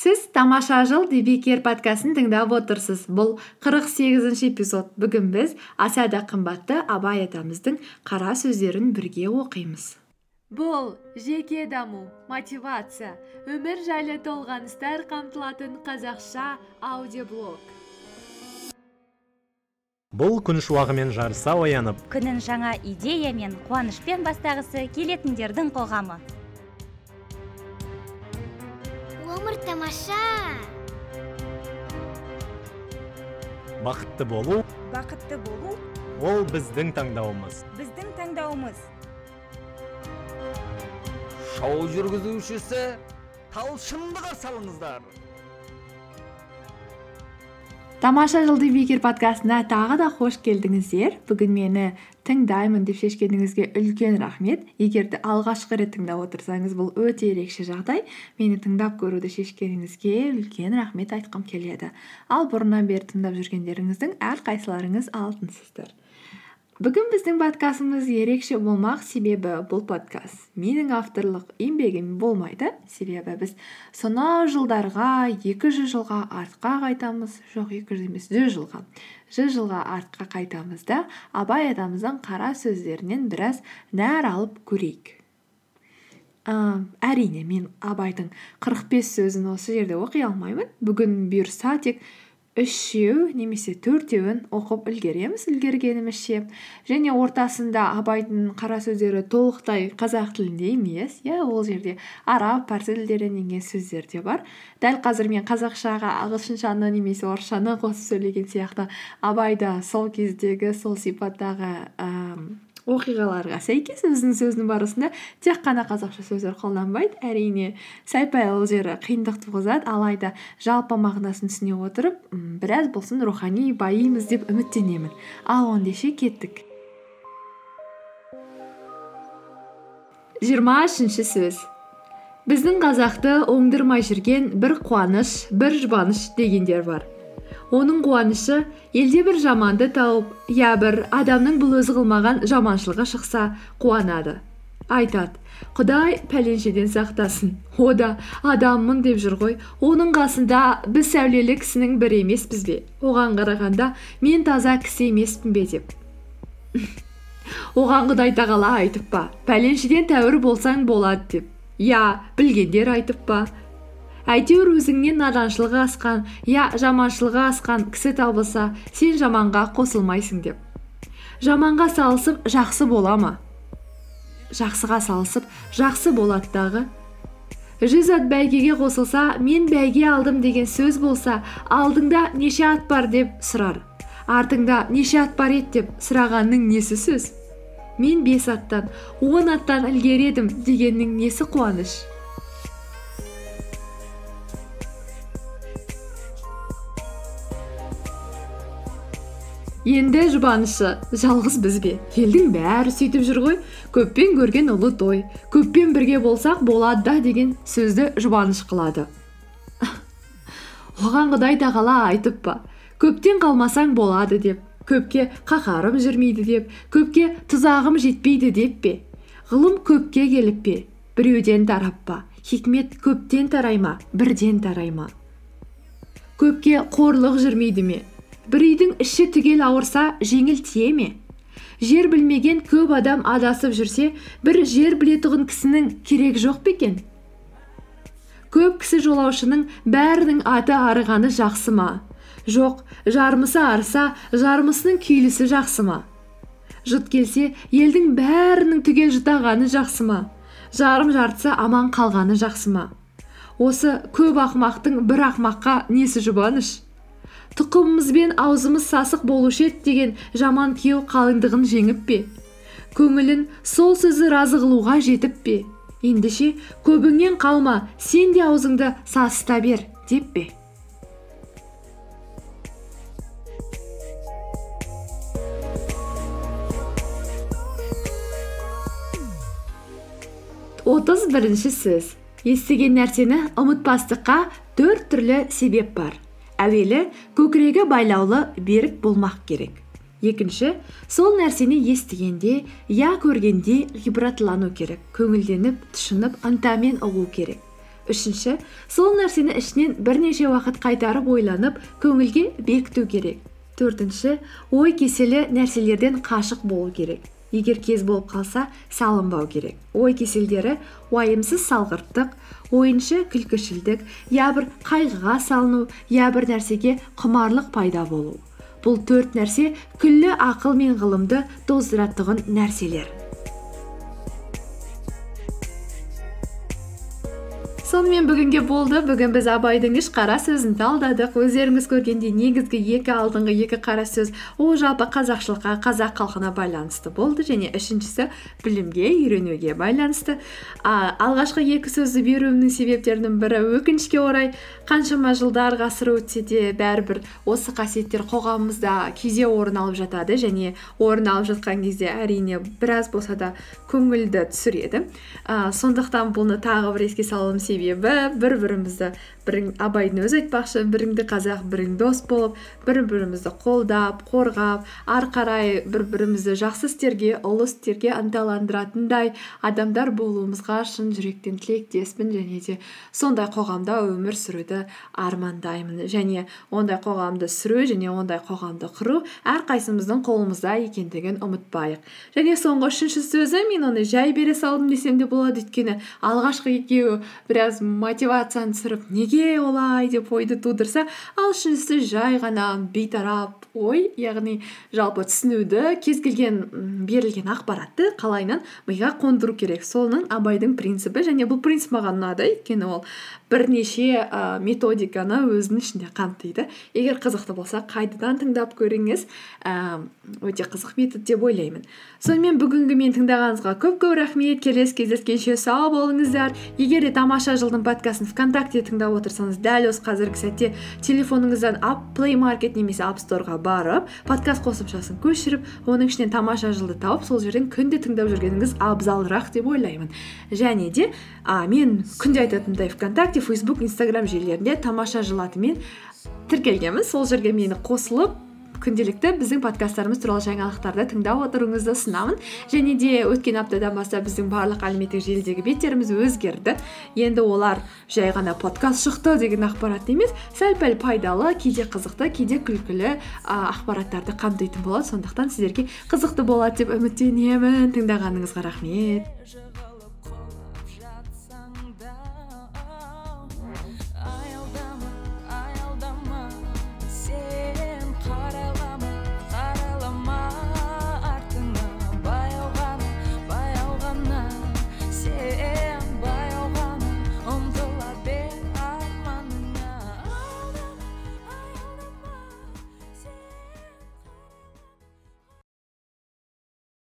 сіз тамаша жыл дебекер подкастын тыңдап отырсыз. Бұл қырық сегізінші эпизод. Бүгін біз аса да қымбатты абай атамыздың қара сөздерін бірге оқимыз. Бұл жеке даму мотивация өмір жайлы толғаныстар қамтылатын қазақша аудиоблог. Бұл күн шуағымен жарыса оянып күнін жаңа идея мен қуанышпен бастағысы келетіндердің қоғамы. Өмір тамаша бақытты болу бақытты болу ол біздің таңдауымыз біздің таңдауымыз шоу жүргізушісі талшынды қарсы алыңыздар тамаша жыл бекер подкастына тағы да қош келдіңіздер. Бүгін мені тыңдаймын деп шешкеніңізге үлкен рахмет. Егер де алғашқы рет тыңдап отырсаңыз бұл өте ерекше жағдай. Мені тыңдап көруді шешкеніңізге үлкен рахмет айтқым келеді. Ал бұрыннан бері тыңдап жүргендеріңіздің әрқайсыларыңыз алтынсыздар. Бүгін біздің подкастымыз ерекше болмақ себебі бұл подкаст менің авторлық еңбегім болмайды себебі біз сонау жылдарға екі жүз жылға артқа қайтамыз. Жоқ екі жүз емес жүз жылға. Жүз жылға артқа қайтамыз да абай атамыздың қара сөздерінен біраз нәр алып көрейік. Ә, әрине мен абайдың қырық бес сөзін осы жерде оқи алмаймын. Бүгін бұйырса тек үшеу немесе төртеуін оқып үлгереміз үлгергенімізше. Және ортасында абайдың қара сөздері толықтай қазақ тілінде емес иә ол жерде араб парсы тілдерінен енген сөздер де бар. Дәл қазір мен қазақшаға ағылшыншаны немесе орысшаны қосып сөйлеген сияқты абай да сол кездегі сол сипаттағы оқиғаларға сәйкес өзінің сөзінің барысында тек қана қазақша сөздер қолданбайды әрине сәл пәл жері қиындық туғызады алайда жалпы мағынасын түсіне отырып біраз болсын рухани байимыз деп үміттенемін. Ал ендеше кеттік. жиырма үшінші сөз. біздің қазақты оңдырмай жүрген бір қуаныш бір жұбаныш дегендер бар. Оның қуанышы елде бір жаманды тауып я бір адамның бұл өзі қылмаған жаманшылығы шықса қуанады. Айтады құдай пәленшеден сақтасын. О да адаммын деп жүр ғой. Оның қасында біз сәулелі кісінің бірі емеспіз бе оған қарағанда мен таза кісі емеспін бе? деп. Оған құдай тағала айтып па пәленшеден тәуір болсаң болады деп. Иә білгендер айтып па әйтеуір өзіңнен наданшылығы асқан я жаманшылығы асқан кісі табылса сен жаманға қосылмайсың деп. Жаманға салысып жақсы бола ма? Жақсыға салысып жақсы болады дағы. Жүз ат бәйгеге қосылса мен бәйге алдым деген сөз болса алдыңда неше ат бар деп сұрар. Артыңда неше ат бар еді деп сұрағанның несі сөз? Мен бес аттан он аттан ілгері едім дегеннің несі қуаныш? Енді жұбанышы жалғыз біз бе елдің бәрі сөйтіп жүр ғой. Көппен көрген ұлы той. Көппен бірге болсақ болады да деген сөзді жұбаныш қылады. Оған құдай тағала айтып па? Көптен қалмасаң болады деп. Көпке қаһарым жүрмейді деп. Көпке тұзағым жетпейді деп пе? Ғылым көпке келіп пе? Біреуден тарап па? Хикмет көптен тарай ма? Бірден тарай ма? Көпке қорлық жүрмейді ме? Бір үйдің іші түгел ауырса жеңіл тие ме? Жер білмеген көп адам адасып жүрсе бір жер білетұғын кісінің керек жоқ па екен? Көп кісі жолаушының бәрінің аты арығаны жақсы ма? Жоқ жармысы арса жармысының күйлісі жақсы ма? Жұт келсе елдің бәрінің түгел жұтағаны жақсы ма? Жарым жартысы аман қалғаны жақсы ма? Осы көп ақымақтың бір ақымаққа несі жұбаныш? Тұқымымызбен аузымыз сасық болушы еді деген жаман күйеу қалыңдығын жеңіп пе? Көңілін сол сөзі разы қылуға жетіп пе? Ендеше көбіңнен қалма сен де аузыңды сасыта бер деп пе? Отыз бірінші сөз. Естіген нәрсені ұмытпастыққа төрт түрлі себеп бар. Әуелі көкірегі байлаулы берік болмақ керек. Екінші сол нәрсені естігенде я көргенде ғибратлану керек көңілденіп тұшынып ынтамен ұғу керек. Үшінші сол нәрсені ішінен бірнеше уақыт қайтарып ойланып көңілге бекіту керек. Төртінші ой кеселі нәрселерден қашық болу керек. Егер кез болып қалса салынбау керек. Ой кеселдері уайымсыз салғырттық ойыншы күлкішілдік я бір қайғыға салыну я бір нәрсеге құмарлық пайда болу. Бұл төрт нәрсе күллі ақыл мен ғылымды тоздыратұғын нәрселер. Сонымен бүгінге болды. Бүгін біз абайдың үш қара сөзін талдадық. Өздеріңіз көргендей негізгі екі алдыңғы екі қара сөз ол жалпы қазақшылыққа қазақ халқына байланысты болды және үшіншісі білімге үйренуге байланысты. А, алғашқы екі сөзді беруімнің себептерінің бірі өкінішке орай қаншама жылдар ғасыр өтсе де бәрібір осы қасиеттер қоғамымызда кейде орын алып жатады және орын алып жатқан кезде әрине біраз болса да көңілді түсіреді. Ә, сондықтан бұны тағы бір еске салуым себебі бір бірімізді абайдың өзі айтпақшы біріңді қазақ бірің дос болып бір бірімізді қолдап қорғап ары қарай бір бірімізді жақсы істерге ұлы істерге ынталандыратындай адамдар болуымызға шын жүректен тілектеспін және де сондай қоғамда өмір сүруді армандаймын. Және ондай қоғамды сүру және ондай қоғамды құру әрқайсымыздың қолымызда екендігін ұмытпайық. Және соңғы үшінші сөзі мен оны жай бере салдым десем де болады өйткені алғашқы екеуі біраз мотивацияны түсіріп неге олай? деп ойды тудырса ал үшіншісі жай ғана бейтарап ой яғни жалпы түсінуді кез келген берілген ақпаратты қалайынан миға қондыру керек. Соның абайдың принципі және бұл принцип маған ұнады. Өйткені ол бірнеше ә, методиканы өзінің ішінде қамтиды. Егер қызықты болса қайтадан тыңдап көріңіз. Ә, өте қызық метод деп ойлаймын. Сонымен бүгінгі мен тыңдағаныңызға көп көп рахмет. Келесі кездескенше сау болыңыздар. Егер де тамаша жылдың подкастын вконтакте тыңдап отырсаңыз дәл осы қазіргі сәтте телефоныңыздан плей маркет немесе ап сторға барып подкаст қосымшасын көшіріп оның ішінен тамаша жылды тауып сол жерден күнде тыңдап жүргеніңіз абзалырақ деп ойлаймын. Және де а, мен күнде айтатындай вконтакте фейсбук инстаграм желілерінде тамаша жыл атымен тіркелгенмін. Сол жерге мені қосылып күнделікті біздің подкасттарымыз туралы жаңалықтарды тыңдап отыруыңызды ұсынамын. Және де өткен аптадан бастап біздің барлық әлеуметтік желідегі беттеріміз өзгерді. Енді олар жай ғана подкаст шықты деген ақпарат емес сәл пәл пайдалы кейде қызықты кейде күлкілі ақпараттарды қамтитын болады. Сондықтан сіздерге қызықты болады деп үміттенемін. Тыңдағаныңызға рахмет.